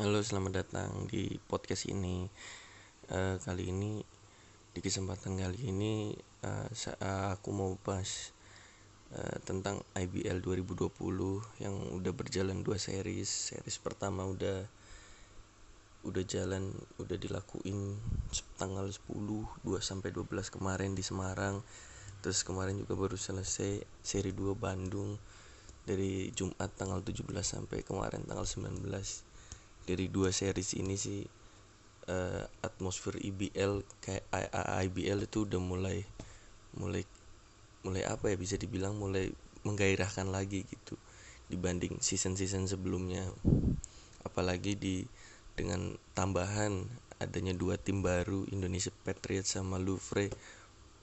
Halo, selamat datang di podcast ini. Uh, kali ini di kesempatan kali ini uh, aku mau bahas uh, tentang IBL 2020 yang udah berjalan dua series. Series pertama udah udah jalan, udah dilakuin tanggal 10, 2 sampai 12 kemarin di Semarang. Terus kemarin juga baru selesai seri 2 Bandung dari Jumat tanggal 17 sampai kemarin tanggal 19 dari dua series ini sih uh, atmosfer IBL kayak IBL itu udah mulai mulai mulai apa ya bisa dibilang mulai menggairahkan lagi gitu dibanding season-season sebelumnya. Apalagi di dengan tambahan adanya dua tim baru Indonesia Patriots sama Louvre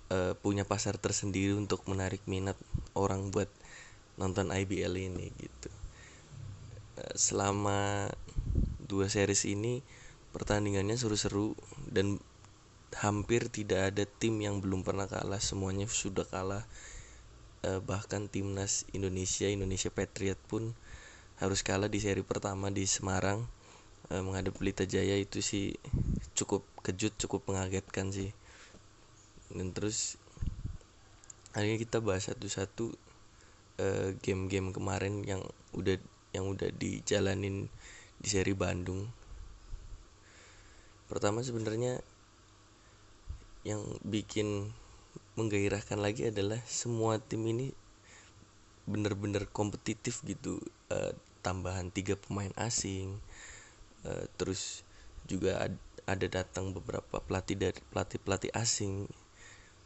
uh, punya pasar tersendiri untuk menarik minat orang buat nonton IBL ini gitu. Uh, selama dua series ini pertandingannya seru-seru dan hampir tidak ada tim yang belum pernah kalah. Semuanya sudah kalah. Eh, bahkan timnas Indonesia Indonesia Patriot pun harus kalah di seri pertama di Semarang. Eh, menghadap Pelita Jaya itu sih cukup kejut cukup mengagetkan sih. Dan terus ini kita bahas satu-satu eh, game-game kemarin yang udah yang udah dijalanin di seri Bandung. Pertama sebenarnya yang bikin menggairahkan lagi adalah semua tim ini bener-bener kompetitif gitu. Uh, tambahan tiga pemain asing uh, terus juga ad, ada datang beberapa pelatih dari pelatih pelatih asing.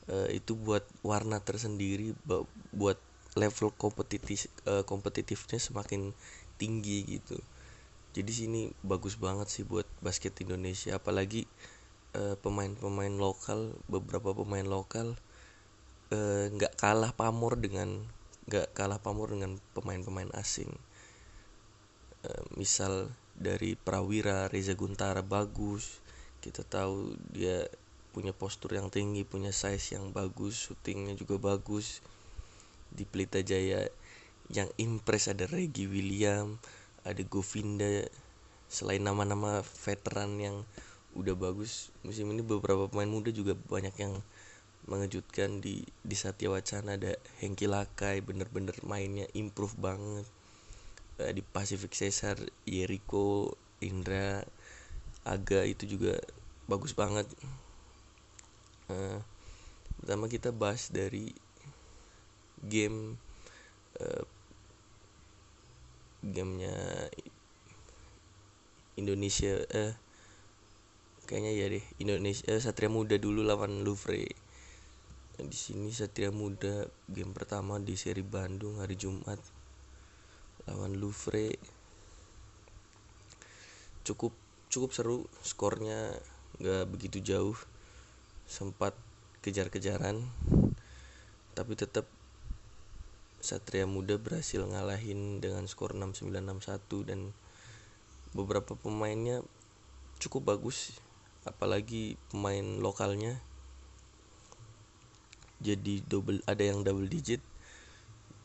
Uh, itu buat warna tersendiri buat level kompetitif uh, kompetitifnya semakin tinggi gitu jadi sini bagus banget sih buat basket Indonesia apalagi eh, pemain-pemain lokal beberapa pemain lokal eh, nggak uh, kalah pamor dengan nggak kalah pamor dengan pemain-pemain asing. Uh, misal dari Prawira Reza Guntara bagus kita tahu dia punya postur yang tinggi punya size yang bagus syutingnya juga bagus. Di Pelita Jaya yang impress ada Regi William ada Govinda selain nama-nama veteran yang udah bagus musim ini beberapa pemain muda juga banyak yang mengejutkan di di Satya Wacana. Ada Hengki Lakai bener-bener mainnya improve banget. Uh, di Pacific Caesar Yeriko Indra Aga itu juga bagus banget. Uh, pertama kita bahas dari game uh, gamenya Indonesia eh kayaknya ya deh Indonesia eh, Satria Muda dulu lawan Louvre. Nah, di sini Satria Muda game pertama di seri Bandung hari Jumat lawan Louvre. Cukup cukup seru skornya nggak begitu jauh sempat kejar-kejaran tapi tetap Satria Muda berhasil ngalahin dengan skor 6-9-6-1 dan beberapa pemainnya cukup bagus apalagi pemain lokalnya. Jadi double ada yang double digit.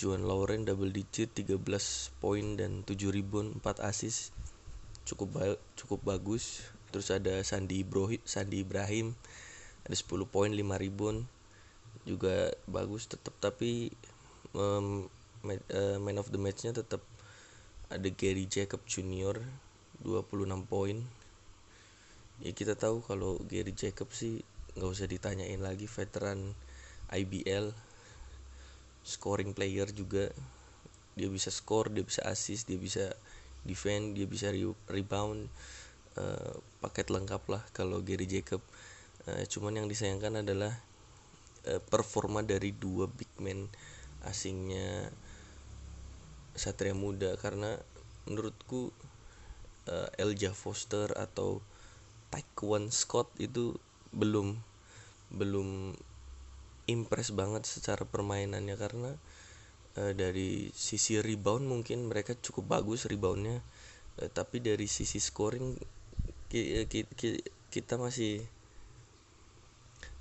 Juan Lauren double digit 13 poin dan 7 rebound 4 assist. Cukup ba cukup bagus. Terus ada Sandi Ibrahim Sandi Ibrahim ada 10 poin 5 rebound juga bagus tetap tapi um, man of the matchnya tetap ada Gary Jacob Junior 26 poin. Ya kita tahu kalau Gary Jacob sih nggak usah ditanyain lagi veteran IBL scoring player juga. Dia bisa score dia bisa assist dia bisa defend dia bisa re rebound uh, paket lengkap lah kalau Gary Jacob. Uh, cuman yang disayangkan adalah uh, performa dari dua big man asingnya Satria Muda karena menurutku uh, Elijah Foster atau Taekwon Scott itu belum belum impress banget secara permainannya karena uh, dari sisi rebound mungkin mereka cukup bagus reboundnya uh, tapi dari sisi scoring kita masih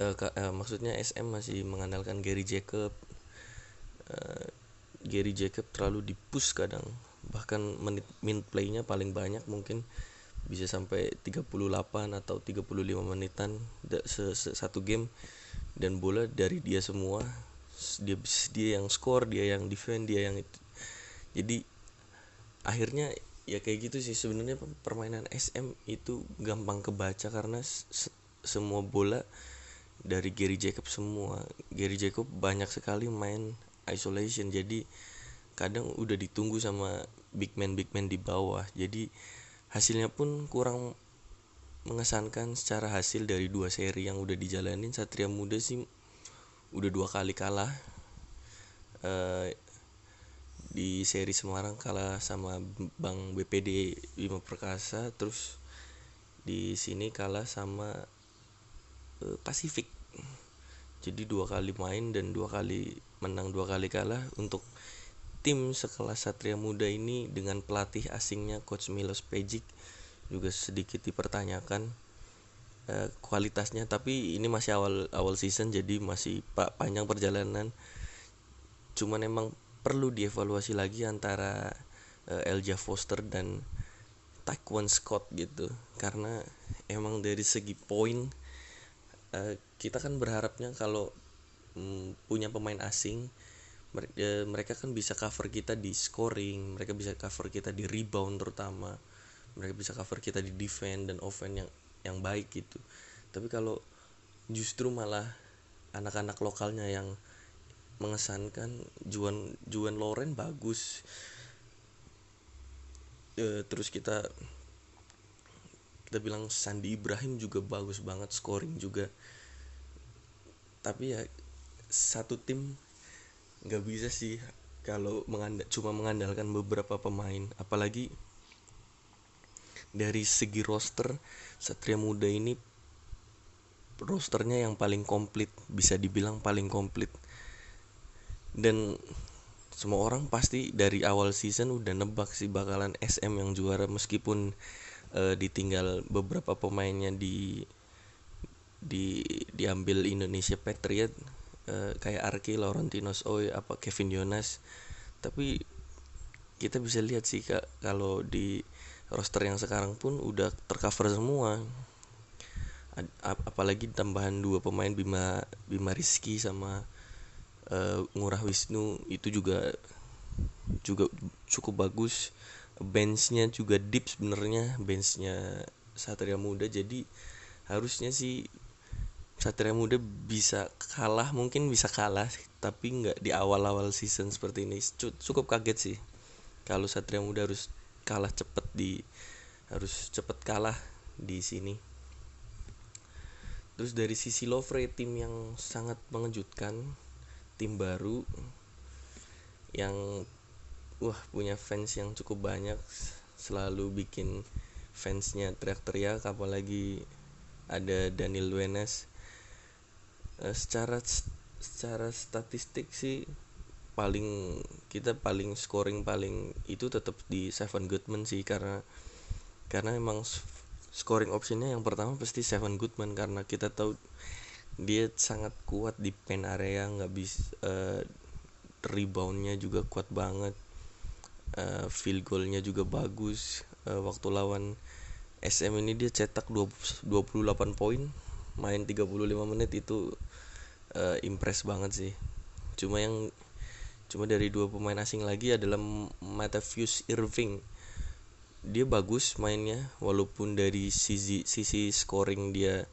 uh, uh, maksudnya SM masih mengandalkan Gary Jacob uh, Gary Jacob terlalu dipush kadang. Bahkan menit min playnya paling banyak mungkin bisa sampai 38 atau 35 menitan se satu game. Dan bola dari dia semua dia dia yang skor dia yang defend dia yang itu. Jadi akhirnya ya kayak gitu sih. Sebenarnya permainan SM itu gampang kebaca karena se semua bola dari Gary Jacob semua. Gary Jacob banyak sekali main isolation. Jadi kadang udah ditunggu sama big man big man di bawah. Jadi hasilnya pun kurang mengesankan secara hasil dari dua seri yang udah dijalanin. Satria Muda sih udah dua kali kalah. Uh, di seri Semarang kalah sama Bang BPD Bima Perkasa. Terus di sini kalah sama uh, Pasifik. Jadi dua kali main dan dua kali menang dua kali kalah untuk tim sekelas Satria Muda ini dengan pelatih asingnya coach Milos Pejic juga sedikit dipertanyakan uh, kualitasnya. Tapi ini masih awal awal season jadi masih pak panjang perjalanan. Cuman emang perlu dievaluasi lagi antara uh, Elja Foster dan Taekwon Scott gitu. Karena emang dari segi poin uh, kita kan berharapnya kalau punya pemain asing Ya, mereka kan bisa cover kita di scoring mereka bisa cover kita di rebound terutama mereka bisa cover kita di defense dan offense yang yang baik gitu. Tapi kalau justru malah anak-anak lokalnya yang mengesankan Juan Juan Loren bagus. E, terus kita kita bilang Sandi Ibrahim juga bagus banget scoring juga. Tapi ya satu tim nggak bisa sih kalau mengandal, cuma mengandalkan beberapa pemain. Apalagi dari segi roster Satria Muda ini rosternya yang paling komplit bisa dibilang paling komplit. Dan semua orang pasti dari awal season udah nebak sih bakalan SM yang juara meskipun uh, ditinggal beberapa pemainnya di di diambil Indonesia Patriot uh, kayak Arki, Laurentinos Oi, apa Kevin Jonas. Tapi kita bisa lihat sih kak kalau di roster yang sekarang pun udah tercover semua. apalagi tambahan dua pemain Bima Bima Rizky sama uh, Ngurah Wisnu itu juga juga cukup bagus benchnya juga deep sebenarnya benchnya Satria Muda jadi harusnya sih Satria Muda bisa kalah mungkin bisa kalah tapi nggak di awal-awal season seperti ini. Cukup kaget sih. Kalau Satria Muda harus kalah cepet di harus cepet kalah di sini. Terus dari sisi Lovre tim yang sangat mengejutkan tim baru yang wah punya fans yang cukup banyak selalu bikin fansnya teriak-teriak apalagi ada Daniel Wenas uh, secara secara statistik sih paling kita paling scoring paling itu tetap di Seven Goodman sih karena karena emang scoring optionnya yang pertama pasti Seven Goodman karena kita tahu dia sangat kuat di pen area nggak bisa uh, reboundnya juga kuat banget uh, field goalnya juga bagus uh, waktu lawan SM ini dia cetak 20, 28 poin main 35 menit itu uh, impress banget sih. Cuma yang cuma dari dua pemain asing lagi adalah Matthews Irving. Dia bagus mainnya walaupun dari sisi sisi scoring dia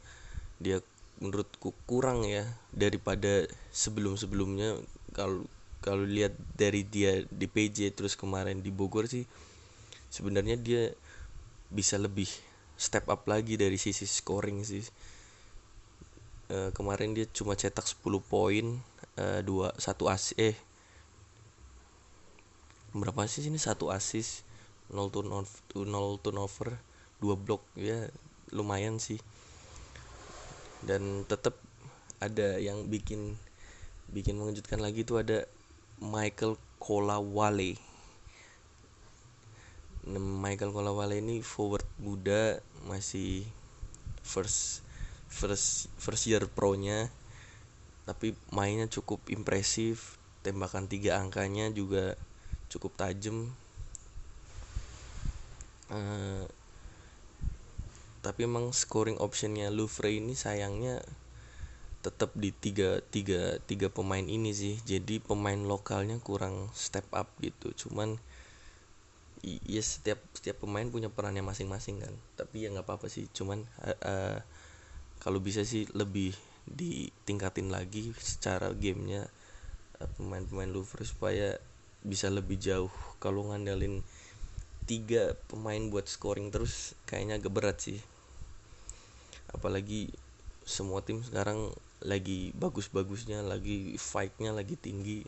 dia menurutku kurang ya daripada sebelum sebelumnya kalau kalau lihat dari dia di PJ terus kemarin di Bogor sih sebenarnya dia bisa lebih step up lagi dari sisi scoring sih uh, kemarin dia cuma cetak 10 poin uh, dua satu asis eh berapa sih ini? Satu asis 0 turnover 0 turnover blok. Ya lumayan sih. Dan tetap ada yang bikin bikin mengejutkan lagi itu ada Michael Kolawale. Michael Kolawale ini forward muda masih first first first year pro-nya tapi mainnya cukup impresif tembakan tiga angkanya juga cukup tajam. Uh, tapi emang scoring optionnya Louvre ini sayangnya tetap di tiga tiga tiga pemain ini sih. Jadi pemain lokalnya kurang step up gitu. Cuman ya setiap setiap pemain punya perannya masing-masing kan. Tapi ya nggak apa-apa sih. Cuman uh, uh, kalau bisa sih lebih ditingkatin lagi secara gamenya uh, pemain-pemain Louvre supaya bisa lebih jauh. Kalau ngandelin tiga pemain buat scoring terus kayaknya agak berat sih. Apalagi semua tim sekarang lagi bagus-bagusnya lagi fightnya lagi tinggi.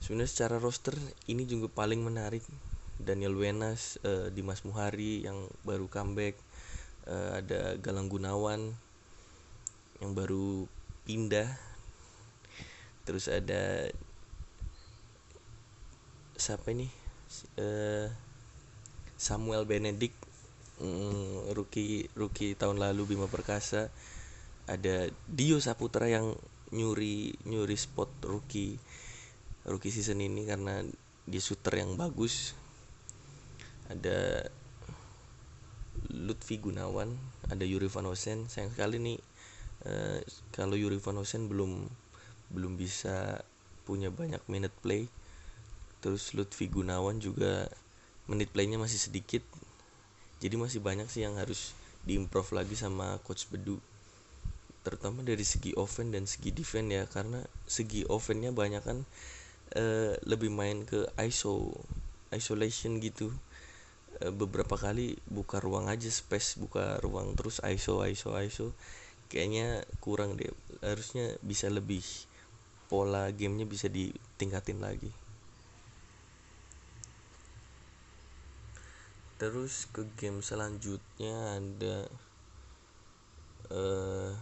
Sebenarnya secara roster ini juga paling menarik. Daniel Wenas uh, Dimas Muhari yang baru comeback uh, ada Galang Gunawan yang baru pindah. Terus ada siapa ini? Uh, Samuel Benedict mm, rookie rookie tahun lalu Bima Perkasa. Ada Dio Saputra yang nyuri nyuri spot rookie rookie season ini karena dia shooter yang bagus. Ada Lutfi Gunawan ada Yuri Van Hosen sayang sekali nih uh, kalau Yuri Van Hosen belum belum bisa punya banyak minute play. Terus Lutfi Gunawan juga menit playnya masih sedikit. Jadi masih banyak sih yang harus diimprove lagi sama coach Bedu. Terutama dari segi offense dan segi defense ya karena segi offense-nya banyak kan uh, lebih main ke ISO isolation gitu beberapa kali buka ruang aja space buka ruang terus ISO ISO ISO kayaknya kurang deh. Harusnya bisa lebih pola gamenya bisa ditingkatin lagi. Terus ke game selanjutnya ada uh,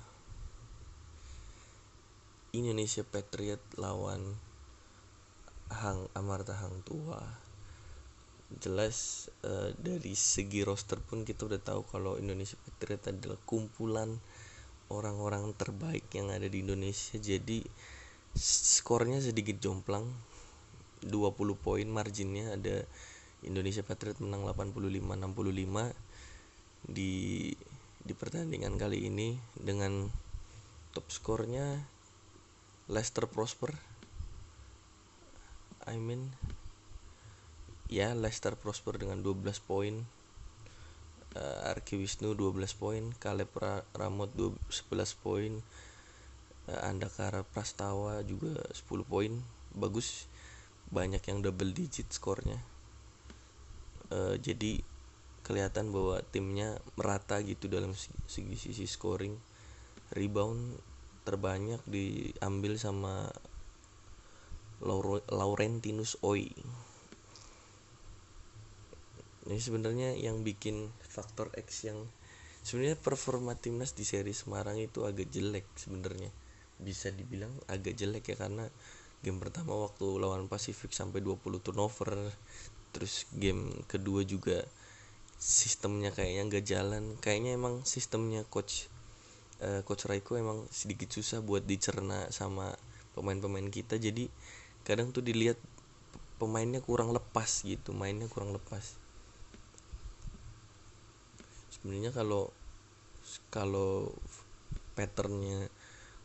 Indonesia Patriot lawan Hang Amarta Hang Tua jelas uh, dari segi roster pun kita udah tahu kalau Indonesia Patriot adalah kumpulan orang-orang terbaik yang ada di Indonesia. Jadi skornya sedikit jomplang. 20 poin marginnya ada Indonesia Patriot menang 85-65 di di pertandingan kali ini. Dengan top skornya Leicester Prosper. I mean ya Leicester Prosper dengan 12 poin. Uh, Arki Wisnu 12 poin Kaleb Ramot 11 poin. Uh, Andakara Prastawa juga 10 poin. Bagus. Banyak yang double digit skornya. Uh, jadi kelihatan bahwa timnya merata gitu dalam segi sisi scoring. Rebound terbanyak diambil sama Laurentinus Oi ini sebenarnya yang bikin faktor X yang sebenarnya performa timnas di seri Semarang itu agak jelek sebenarnya. Bisa dibilang agak jelek ya karena game pertama waktu lawan Pasifik sampai 20 turnover terus game kedua juga sistemnya kayaknya nggak jalan. Kayaknya emang sistemnya coach uh, coach Raiko emang sedikit susah buat dicerna sama pemain-pemain kita. Jadi kadang tuh dilihat pemainnya kurang lepas gitu mainnya kurang lepas sebenarnya kalau kalau patternnya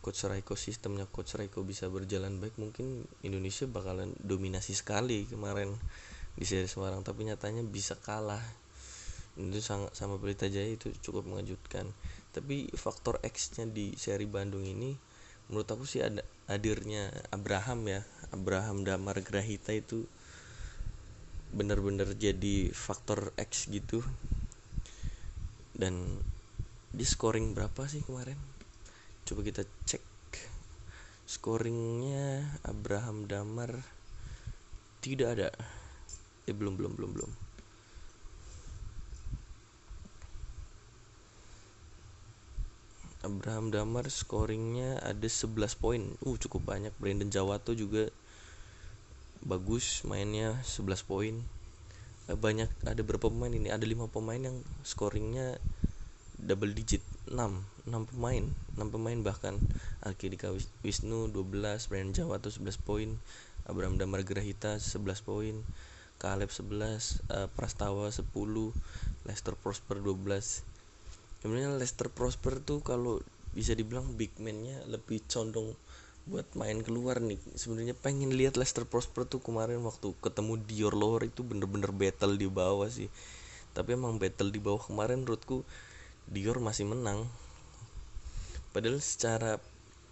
coach Raiko sistemnya coach Raiko bisa berjalan baik mungkin Indonesia bakalan dominasi sekali kemarin di seri Semarang tapi nyatanya bisa kalah. Itu sangat sama Pelita Jaya itu cukup mengejutkan. Tapi faktor X nya di seri Bandung ini menurut aku sih ada hadirnya Abraham ya. Abraham Damar Grahita itu benar-benar jadi faktor X gitu dan di scoring berapa sih kemarin? Coba kita cek. Scoringnya Abraham Damar tidak ada. Eh belum belum belum belum. Abraham Damar scoringnya ada 11 poin. Uh cukup banyak. Brandon Jawato juga bagus mainnya 11 poin banyak ada berapa pemain ini? Ada lima pemain yang scoringnya double digit. 6 6 pemain. 6 pemain bahkan. Arkidika Wisnu 12 Brandon Jawato 11 poin. Abraham Damar Grahita 11 poin. Caleb 11 uh, Prastawa 10 Leicester Prosper 12 sebenarnya Leicester Prosper tuh kalau bisa dibilang big man-nya lebih condong buat main keluar nih sebenarnya pengen lihat Leicester Prosper tuh kemarin waktu ketemu Dior Lohor itu bener-bener battle di bawah sih tapi emang battle di bawah kemarin menurutku Dior masih menang padahal secara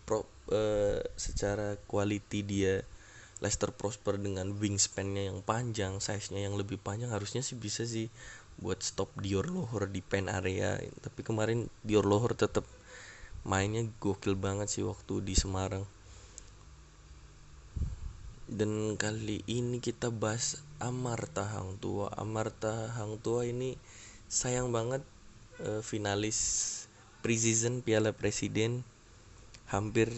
pro, uh, secara quality dia Leicester Prosper dengan wingspan-nya yang panjang, size-nya yang lebih panjang harusnya sih bisa sih buat stop Dior Lohor di pen area. Tapi kemarin Dior Lohor tetap mainnya gokil banget sih waktu di Semarang. Dan kali ini kita bahas Amarta Hang Tua. Amarta Hang Tua ini sayang banget uh, finalis preseason Piala Presiden. Hampir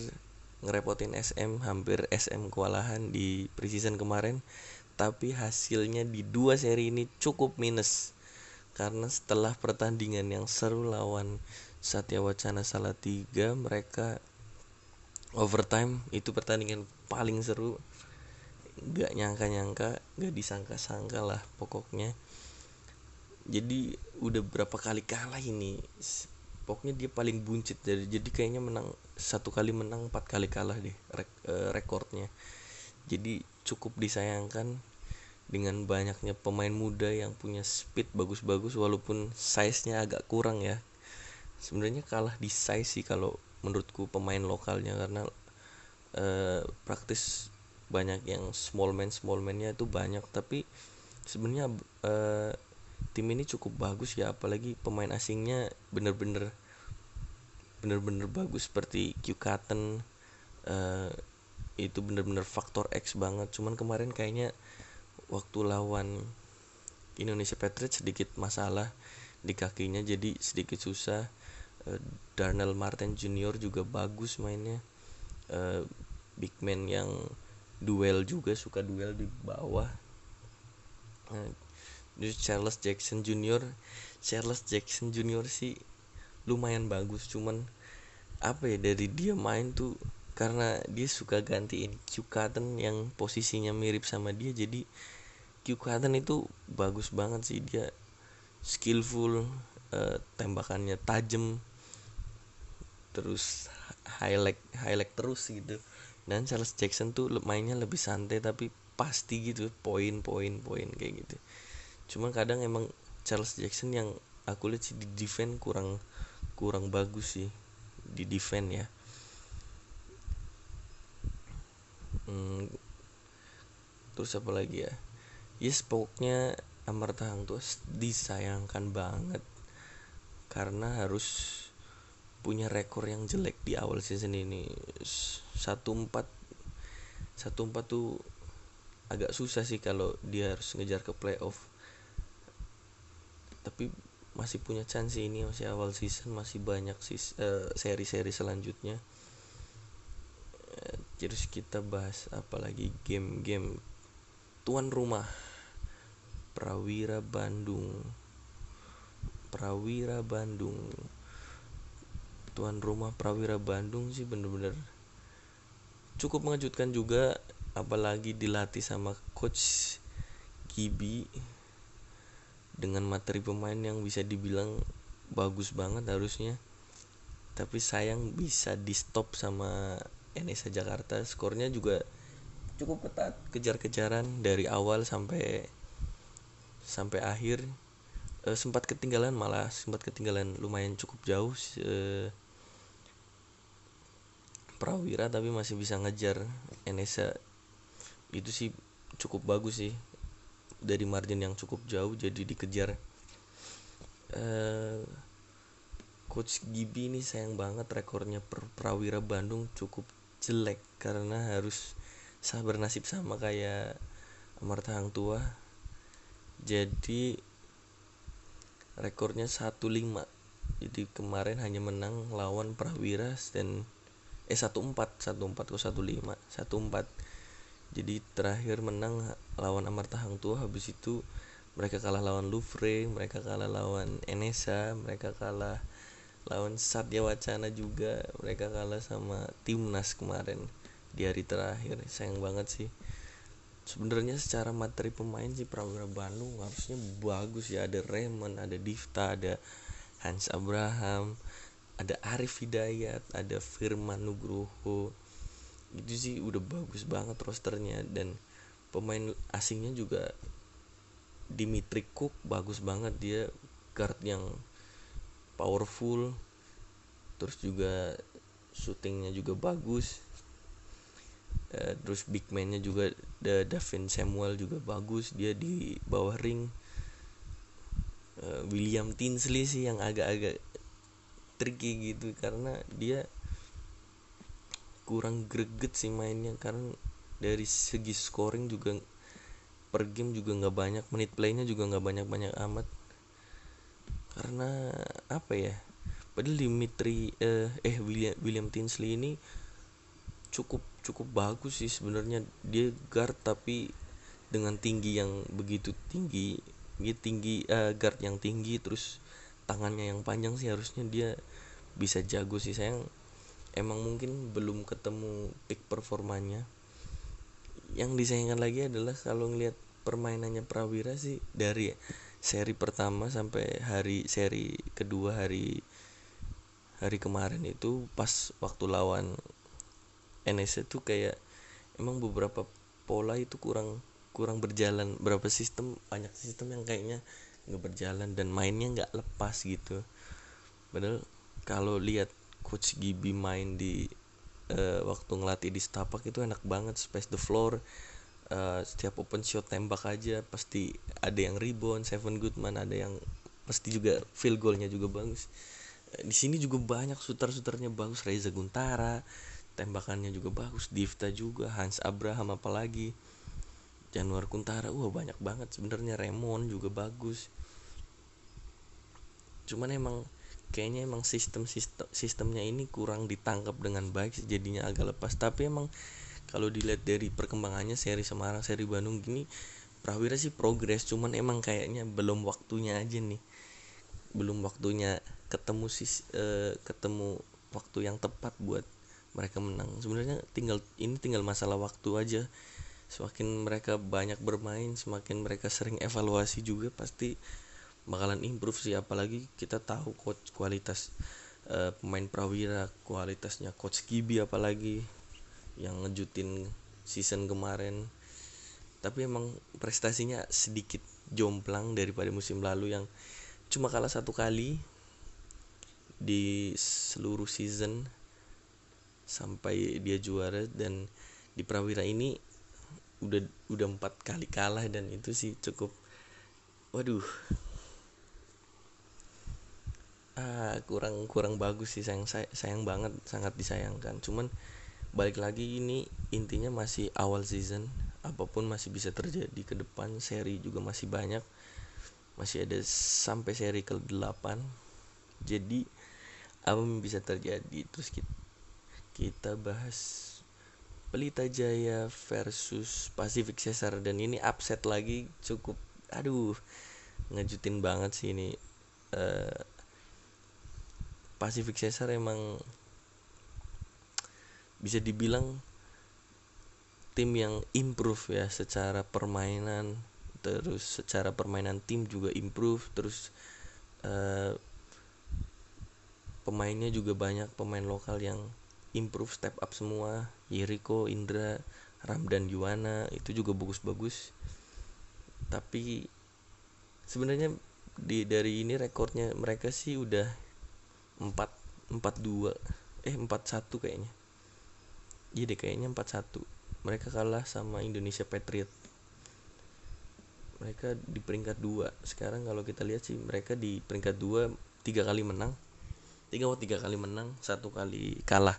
ngerepotin SM hampir SM kewalahan di preseason kemarin. Tapi hasilnya di dua seri ini cukup minus. Karena setelah pertandingan yang seru lawan Satya Wacana Salatiga mereka overtime. Itu pertandingan paling seru gak nyangka-nyangka gak disangka-sangka lah pokoknya. Jadi udah berapa kali kalah ini pokoknya dia paling buncit jadi jadi kayaknya menang satu kali menang empat kali kalah deh rek, e, rekornya. Jadi cukup disayangkan dengan banyaknya pemain muda yang punya speed bagus-bagus walaupun size-nya agak kurang ya. Sebenarnya kalah di size sih kalau menurutku pemain lokalnya karena e, praktis banyak yang small man small man-nya itu banyak. Tapi sebenarnya e, tim ini cukup bagus ya apalagi pemain asingnya bener-bener bener-bener bagus seperti Q Cotton uh, itu bener-bener faktor X banget. Cuman kemarin kayaknya waktu lawan Indonesia Patriots sedikit masalah di kakinya jadi sedikit susah. Uh, Darnell Martin Junior juga bagus mainnya. Uh, big man yang duel juga suka duel di bawah. Uh, Charles Jackson Junior Charles Jackson Junior sih lumayan bagus cuman apa ya dari dia main tuh karena dia suka gantiin Q Cotton yang posisinya mirip sama dia jadi Q Cotton itu bagus banget sih dia skillful uh, tembakannya tajam terus highlight highlight terus gitu dan Charles Jackson tuh mainnya lebih santai tapi pasti gitu poin poin poin kayak gitu. Cuman kadang emang Charles Jackson yang aku lihat sih di defense kurang kurang bagus sih di defense ya. Hmm, terus apa lagi ya? Yes pokoknya Amarta Hang tuh disayangkan banget. Karena harus punya rekor yang jelek di awal season ini. Satu empat satu empat tuh agak susah sih kalau dia harus ngejar ke playoff. Tapi masih punya chance ini masih awal season masih banyak sis uh, seri-seri selanjutnya. Uh, terus kita bahas apalagi game-game tuan rumah. Prawira Bandung. Prawira Bandung tuan rumah Prawira Bandung sih bener-bener cukup mengejutkan juga apalagi dilatih sama coach Gibi dengan materi pemain yang bisa dibilang bagus banget harusnya. Tapi sayang bisa di stop sama NSA Jakarta. Skornya juga cukup ketat kejar-kejaran dari awal sampai sampai akhir. E, sempat ketinggalan malah sempat ketinggalan lumayan cukup jauh e, Prawira tapi masih bisa ngejar NSA itu sih cukup bagus sih. Dari margin yang cukup jauh jadi dikejar. Uh, coach Gibi ini sayang banget rekornya per Prawira Bandung cukup jelek karena harus sabar nasib sama kayak Amarta Hang Tua jadi rekornya 1-5 jadi kemarin hanya menang lawan Prawira dan eh 1-4 1-4 kok 1-5 1-4 jadi terakhir menang lawan Amarta Hang Tua habis itu mereka kalah lawan Louvre mereka kalah lawan Enesa mereka kalah lawan Satya Wacana juga mereka kalah sama timnas kemarin di hari terakhir. Sayang banget sih. Sebenarnya secara materi pemain sih Prawira Bandung harusnya bagus ya. Ada Raymond ada Difta ada Hans Abraham ada Arif Hidayat ada Firman Nugroho. Itu sih udah bagus banget rosternya dan pemain asingnya juga Dimitri Cook bagus banget. Dia guard yang powerful terus juga shootingnya juga bagus. Uh, terus big man-nya juga the Davin Samuel juga bagus. Dia di bawah ring. Uh, William Tinsley sih yang agak-agak tricky gitu karena dia kurang greget sih mainnya karena dari segi scoring juga per game juga nggak banyak menit playnya juga nggak banyak banyak amat. Karena apa ya padahal Dimitri eh, eh William William Tinsley ini cukup cukup bagus sih sebenarnya. Dia guard tapi dengan tinggi yang begitu tinggi dia tinggi uh, guard yang tinggi terus tangannya yang panjang sih harusnya dia bisa jago sih sayang. Emang mungkin belum ketemu peak performanya. Yang disayangkan lagi adalah kalau ngelihat permainannya Prawira sih dari seri pertama sampai hari seri kedua hari hari kemarin itu pas waktu lawan NS itu kayak emang beberapa pola itu kurang kurang berjalan. Berapa sistem banyak sistem yang kayaknya nggak berjalan dan mainnya nggak lepas gitu. Padahal kalau lihat coach Gibi main di uh, waktu ngelatih di Stapak itu enak banget space the floor uh, setiap open shot tembak aja pasti ada yang rebound Seven Goodman ada yang pasti juga field goalnya juga bagus. Uh, di sini juga banyak sutar-sutarnya bagus Reza Guntara tembakannya juga bagus Divta juga Hans Abraham apalagi Januar Kuntara wah banyak banget. Sebenarnya Remon juga bagus. Cuman emang kayaknya emang sistem sistem sistemnya ini kurang ditangkap dengan baik jadinya agak lepas. Tapi emang kalau dilihat dari perkembangannya seri Semarang seri Bandung gini Prawira sih progres. Cuman emang kayaknya belum waktunya aja nih. Belum waktunya ketemu sis uh, ketemu waktu yang tepat buat mereka menang. Sebenarnya tinggal ini tinggal masalah waktu aja semakin mereka banyak bermain semakin mereka sering evaluasi juga pasti bakalan improve sih. Apalagi kita tahu coach kualitas uh, pemain prawira kualitasnya coach Kibi apalagi yang ngejutin season kemarin. Tapi emang prestasinya sedikit jomplang daripada musim lalu yang cuma kalah satu kali di seluruh season sampai dia juara. Dan di Prawira ini udah udah empat kali kalah dan itu sih cukup waduh. Ah, kurang kurang bagus sih sayang sayang banget sangat disayangkan. Cuman balik lagi ini intinya masih awal season apa pun masih bisa terjadi ke depan seri juga masih banyak masih ada sampai seri ke 8 jadi apa yang bisa terjadi? Terus kita kita bahas Pelita Jaya versus Pacific Cesar dan ini upset lagi cukup aduh ngejutin banget sih ini. Uh, Pacific Cesar emang bisa dibilang tim yang improve ya secara permainan terus secara permainan tim juga improve terus uh, pemainnya juga banyak pemain lokal yang improve step up semua. Yeriko Indra Ramdan Yuwana itu juga bagus-bagus. Tapi sebenarnya di dari ini rekornya mereka sih udah empat empat dua eh empat satu kayaknya. Iya deh kayaknya empat satu. Mereka kalah sama Indonesia Patriot. Mereka di peringkat dua. Sekarang kalau kita lihat sih mereka di peringkat dua tiga kali menang tiga oh tiga kali menang satu kali kalah.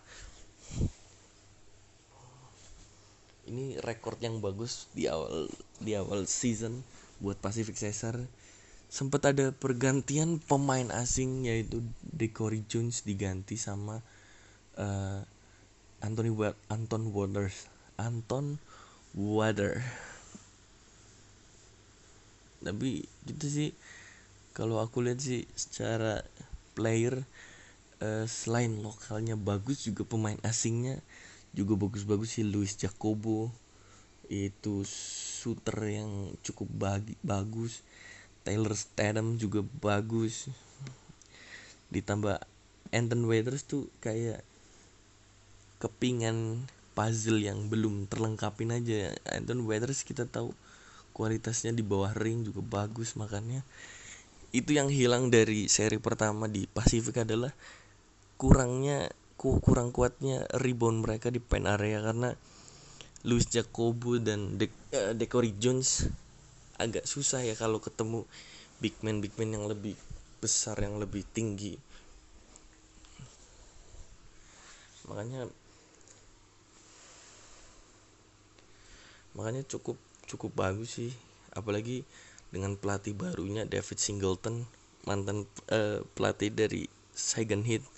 Ini rekor yang bagus di awal di awal season buat Pacific Caesar sempat ada pergantian pemain asing yaitu Decory Jones diganti sama uh, Anthony Wa Anton Waters. Anton Water. Tapi gitu sih kalau aku lihat sih secara player uh, selain lokalnya bagus juga pemain asingnya juga bagus-bagus sih Luis Jacobo. Itu shooter yang cukup bagi, bagus. Taylor Statham juga bagus. Ditambah Anton Waiters tuh kayak kepingan puzzle yang belum terlengkapin aja. Anton Waiters kita tahu kualitasnya di bawah ring juga bagus makanya itu yang hilang dari seri pertama di Pasifik adalah kurangnya ku, kurang kuatnya rebound mereka di pen area karena Luis Jacobo dan De uh, Jones agak susah ya kalau ketemu big man big man yang lebih besar yang lebih tinggi. Makanya makanya cukup cukup bagus sih. Apalagi dengan pelatih barunya David Singleton mantan uh, pelatih dari Saigon Heat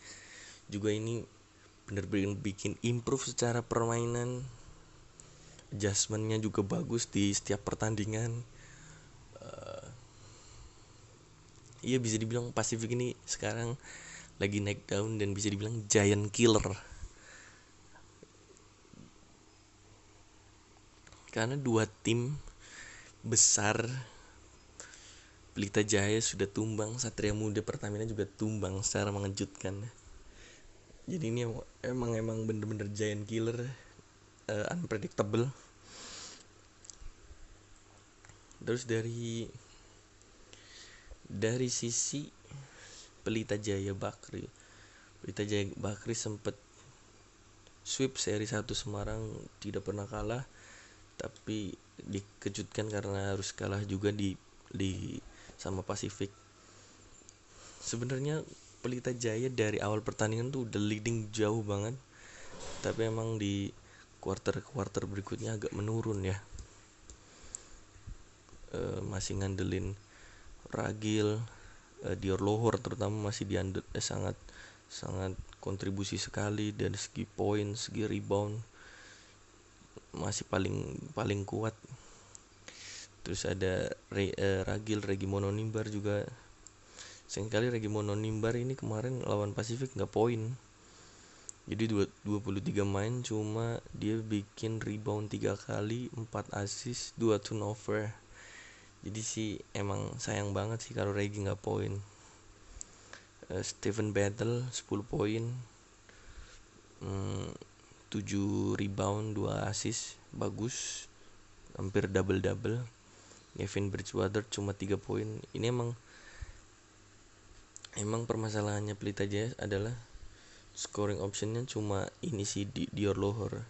juga ini bener-bener bikin improve secara permainan. Adjustmentnya juga bagus di setiap pertandingan. Uh, bisa dibilang Pacific ini sekarang lagi naik down dan bisa dibilang giant killer. Karena dua tim besar Pelita Jaya sudah tumbang Satria Muda Pertamina juga tumbang secara mengejutkan jadi ini emang emang bener-bener giant killer uh, unpredictable. Terus dari dari sisi Pelita Jaya Bakri Pelita Jaya Bakri sempat sweep seri 1 Semarang tidak pernah kalah tapi dikejutkan karena harus kalah juga di di sama Pasifik. Sebenarnya Pelita Jaya dari awal pertandingan tuh udah leading jauh banget. Tapi emang di quarter-quarter berikutnya agak menurun ya. E, masih ngandelin Ragil e, Dior Lohor terutama masih diandel eh, sangat sangat kontribusi sekali dari segi poin segi rebound. Masih paling paling kuat. Terus ada Re, uh, Ragil Regimono Nimbar juga sering kali Regimono Nimbar ini kemarin lawan Pasifik nggak poin. Jadi 23 main cuma dia bikin rebound tiga kali 4 assist 2 turnover. Jadi sih emang sayang banget sih kalau Regi nggak poin. Uh, Steven Battle 10 poin. Hmm, 7 rebound 2 assist bagus. Hampir double double Kevin Bridgewater cuma 3 poin. Ini emang emang permasalahannya Pelita Jaya adalah scoring optionnya cuma ini sih di Dior Lohor.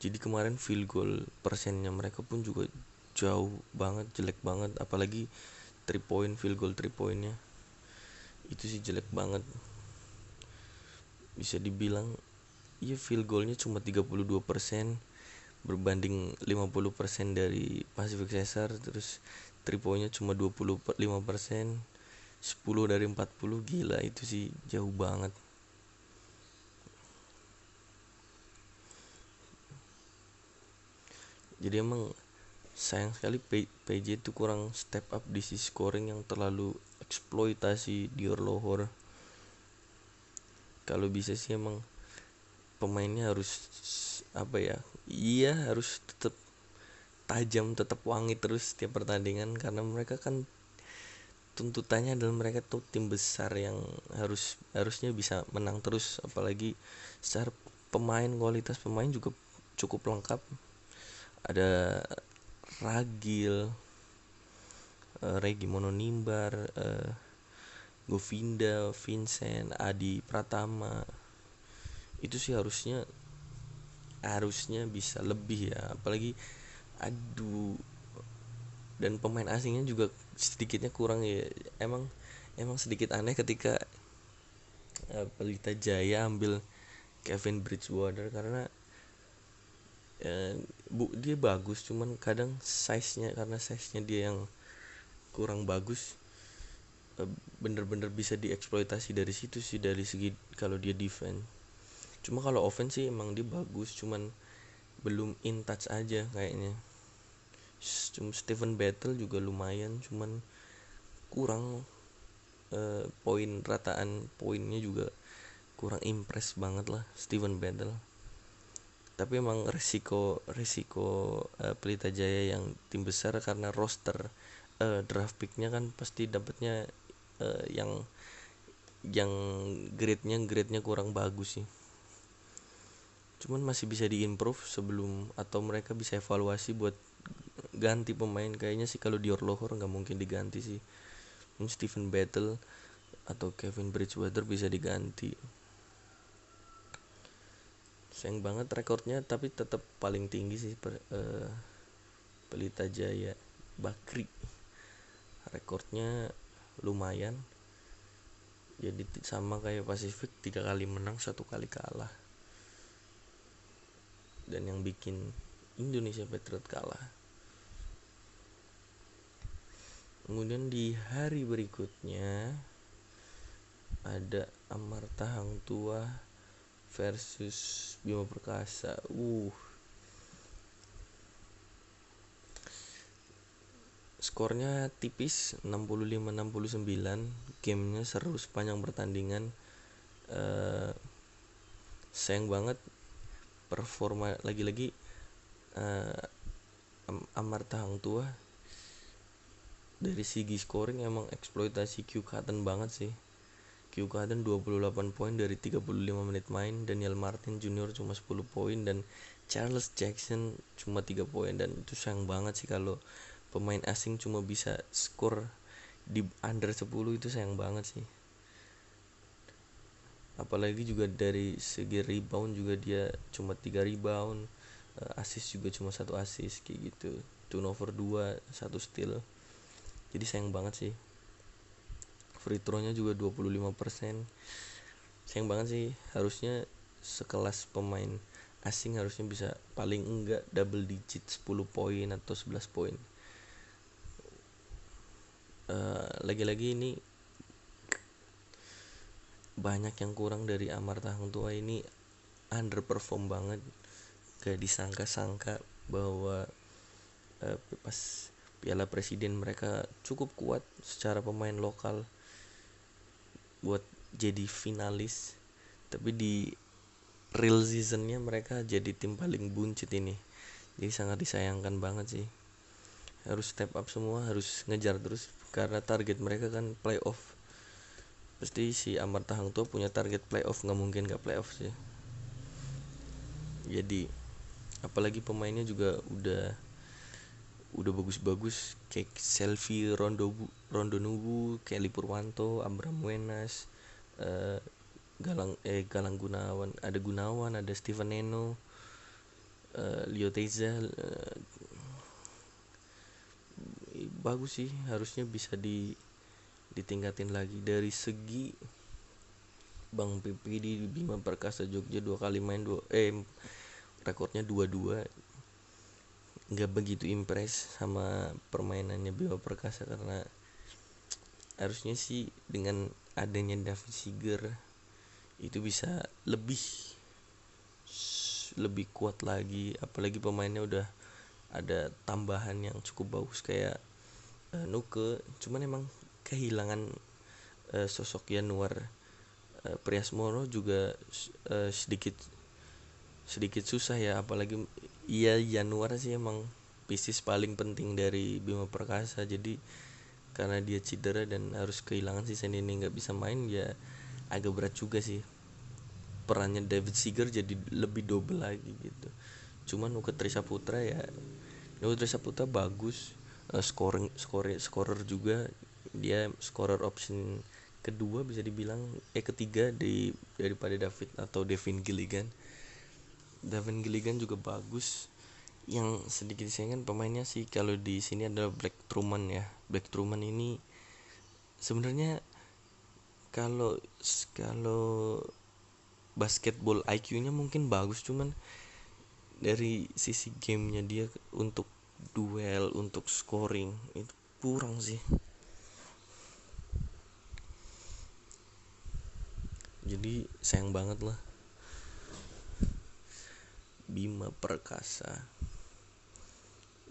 Jadi kemarin field goal persennya mereka pun juga jauh banget jelek banget. Apalagi 3 point field goal 3 poinnya itu sih jelek banget. Bisa dibilang Iya field goalnya cuma 32% berbanding 50% dari Pacific Caesar terus 3 poinnya cuma 25% 10 dari 40 gila itu sih jauh banget. Jadi emang sayang sekali PJ itu kurang step up di sisi scoring yang terlalu eksploitasi Dior Lohor kalau bisa sih emang pemainnya harus apa ya? Iya harus tetap tajam tetap wangi terus setiap pertandingan karena mereka kan tuntutannya adalah mereka tuh tim besar yang harus harusnya bisa menang terus. Apalagi secara pemain kualitas pemain juga cukup lengkap. Ada Ragil uh, Regi Mononimbar uh, Govinda Vincent Adi Pratama. Itu sih harusnya harusnya bisa lebih ya. Apalagi aduh dan pemain asingnya juga sedikitnya kurang ya. Emang emang sedikit aneh ketika uh, Pelita Jaya ambil Kevin Bridgewater karena uh, bu dia bagus cuman kadang size nya karena size nya dia yang kurang bagus eh, bener-bener bisa dieksploitasi dari situ sih dari segi kalau dia defense. Cuma kalau offense sih emang dia bagus cuman belum in touch aja kayaknya Steven Battle juga lumayan cuman kurang uh, poin rataan poinnya juga kurang impress banget lah Steven Battle. Tapi emang resiko resiko uh, Pelita Jaya yang tim besar karena roster uh, draft picknya kan pasti dapatnya uh, yang yang grade-nya grade-nya kurang bagus sih. Cuman masih bisa diimprove sebelum atau mereka bisa evaluasi buat ganti pemain. Kayaknya sih kalau Dior Lohor nggak mungkin diganti sih. Mungkin Stephen Battle atau Kevin Bridgewater bisa diganti. Sayang banget rekornya tapi tetap paling tinggi sih per, uh, Pelita Jaya Bakri. Rekornya lumayan. Jadi sama kayak Pasifik tiga kali menang satu kali kalah. Dan yang bikin Indonesia Patriot kalah kemudian di hari berikutnya ada Amarta Hang Tua versus Bima Perkasa. Uh. Skornya tipis 65-69 gamenya seru sepanjang pertandingan. Uh, sayang banget performa lagi-lagi uh, Amarta Hang Tua dari segi scoring emang eksploitasi Q Cotton banget sih. Q Cotton 28 poin dari 35 menit main Daniel Martin Junior cuma 10 poin dan Charles Jackson cuma 3 poin dan itu sayang banget sih kalau pemain asing cuma bisa skor di under 10 itu sayang banget sih. Apalagi juga dari segi rebound juga dia cuma tiga rebound uh, assist juga cuma satu assist kayak gitu. Turnover dua satu steal jadi sayang banget sih. Free throw-nya juga 25% sayang banget sih harusnya sekelas pemain asing harusnya bisa paling enggak double digit 10 poin atau 11 poin. Uh, lagi-lagi ini banyak yang kurang dari Amarta Hang Tua ini underperform banget. Gak disangka-sangka bahwa uh, pas Piala Presiden mereka cukup kuat secara pemain lokal buat jadi finalis. Tapi di real seasonnya mereka jadi tim paling buncit ini. Jadi sangat disayangkan banget sih. Harus step up semua harus ngejar terus. Karena target mereka kan playoff. Pasti si Amarta Hang tuh punya target playoff. Nggak mungkin nggak playoff sih. Jadi apalagi pemainnya juga udah udah bagus-bagus kayak Selfie Rondo Rondo Nubu Kelly Purwanto Abram Wenas uh, Galang eh Galang Gunawan ada Gunawan ada Steven Neno uh, Leo Teza uh, bagus sih harusnya bisa di ditingkatin lagi. Dari segi Bang Pipi di Bima Perkasa Jogja dua kali main dua eh rekornya dua dua nggak begitu impress sama permainannya Bima Perkasa karena harusnya sih dengan adanya David Siger itu bisa lebih lebih kuat lagi. Apalagi pemainnya udah ada tambahan yang cukup bagus kayak uh, Nuke. Cuman emang kehilangan uh, sosok Yanuar uh, Priasmoro juga uh, sedikit sedikit susah ya apalagi iya Januar sih emang bisnis paling penting dari Bima Perkasa. Jadi karena dia cedera dan harus kehilangan si ini nggak bisa main ya agak berat juga sih. Perannya David Seager jadi lebih double lagi gitu. Cuman Nuke Trisa Putra ya Nuke Trisa Putra bagus uh, scoring scorer scorer juga. Dia scorer option kedua bisa dibilang eh ketiga di daripada David atau Devin Gilligan Devin Gilligan juga bagus. Yang sedikit sayangkan pemainnya sih kalau di sini adalah Black Truman ya. Black Truman ini sebenarnya kalau kalau basketball IQ-nya mungkin bagus cuman dari sisi gamenya dia untuk duel untuk scoring itu kurang sih. Jadi sayang banget lah Bima Perkasa.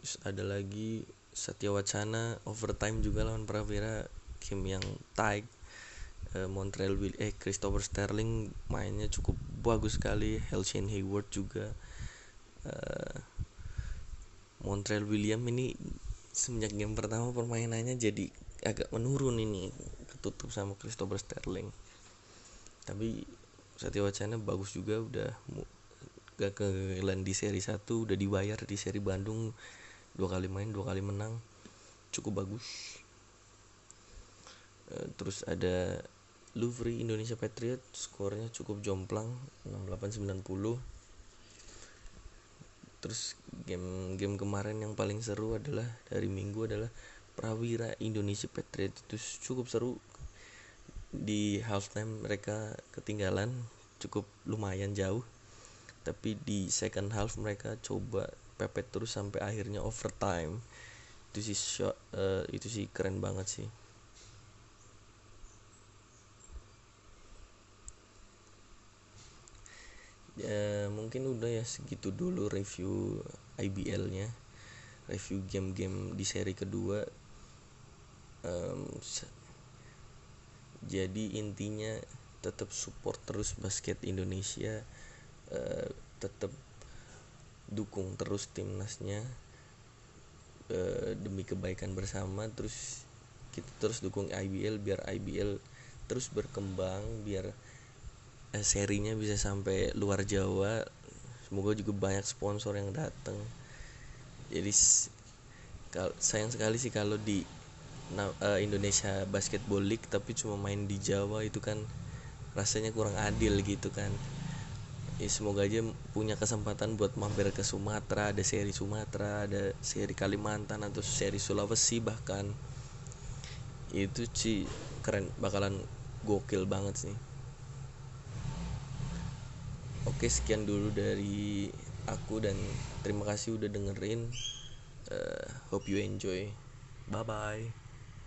Terus ada lagi Satya Wacana overtime juga lawan Prawira game yang tight uh, Montreal Will eh Christopher Sterling mainnya cukup bagus sekali Helshane Hayward juga. Uh, Montreal William ini semenjak game pertama permainannya jadi agak menurun ini ketutup sama Christopher Sterling. Tapi Satya Wacana bagus juga udah kegagalan di seri 1 udah dibayar di seri Bandung dua kali main dua kali menang. Cukup bagus. Uh, terus ada Louvre Indonesia Patriot skornya cukup jomplang 6890 terus game game kemarin yang paling seru adalah dari minggu adalah Prawira Indonesia Patriot itu cukup seru. Di halftime mereka ketinggalan cukup lumayan jauh tapi di second half mereka coba pepet terus sampai akhirnya overtime. Itu sih shot, uh, itu sih keren banget sih. Ya mungkin udah ya segitu dulu review IBL-nya review game-game di seri kedua. Um, jadi intinya tetap support terus basket Indonesia uh, tetap dukung terus timnasnya uh, demi kebaikan bersama terus kita terus dukung IBL biar IBL terus berkembang biar uh, serinya bisa sampai luar Jawa. Semoga juga banyak sponsor yang datang jadi sayang sekali sih kalau di uh, Indonesia Basketball League tapi cuma main di Jawa itu kan rasanya kurang adil gitu kan ya semoga aja punya kesempatan buat mampir ke Sumatera ada seri Sumatera ada seri Kalimantan atau seri Sulawesi bahkan. Itu sih keren bakalan gokil banget sih. Oke sekian dulu dari aku dan terima kasih udah dengerin. Uh, hope you enjoy. Bye bye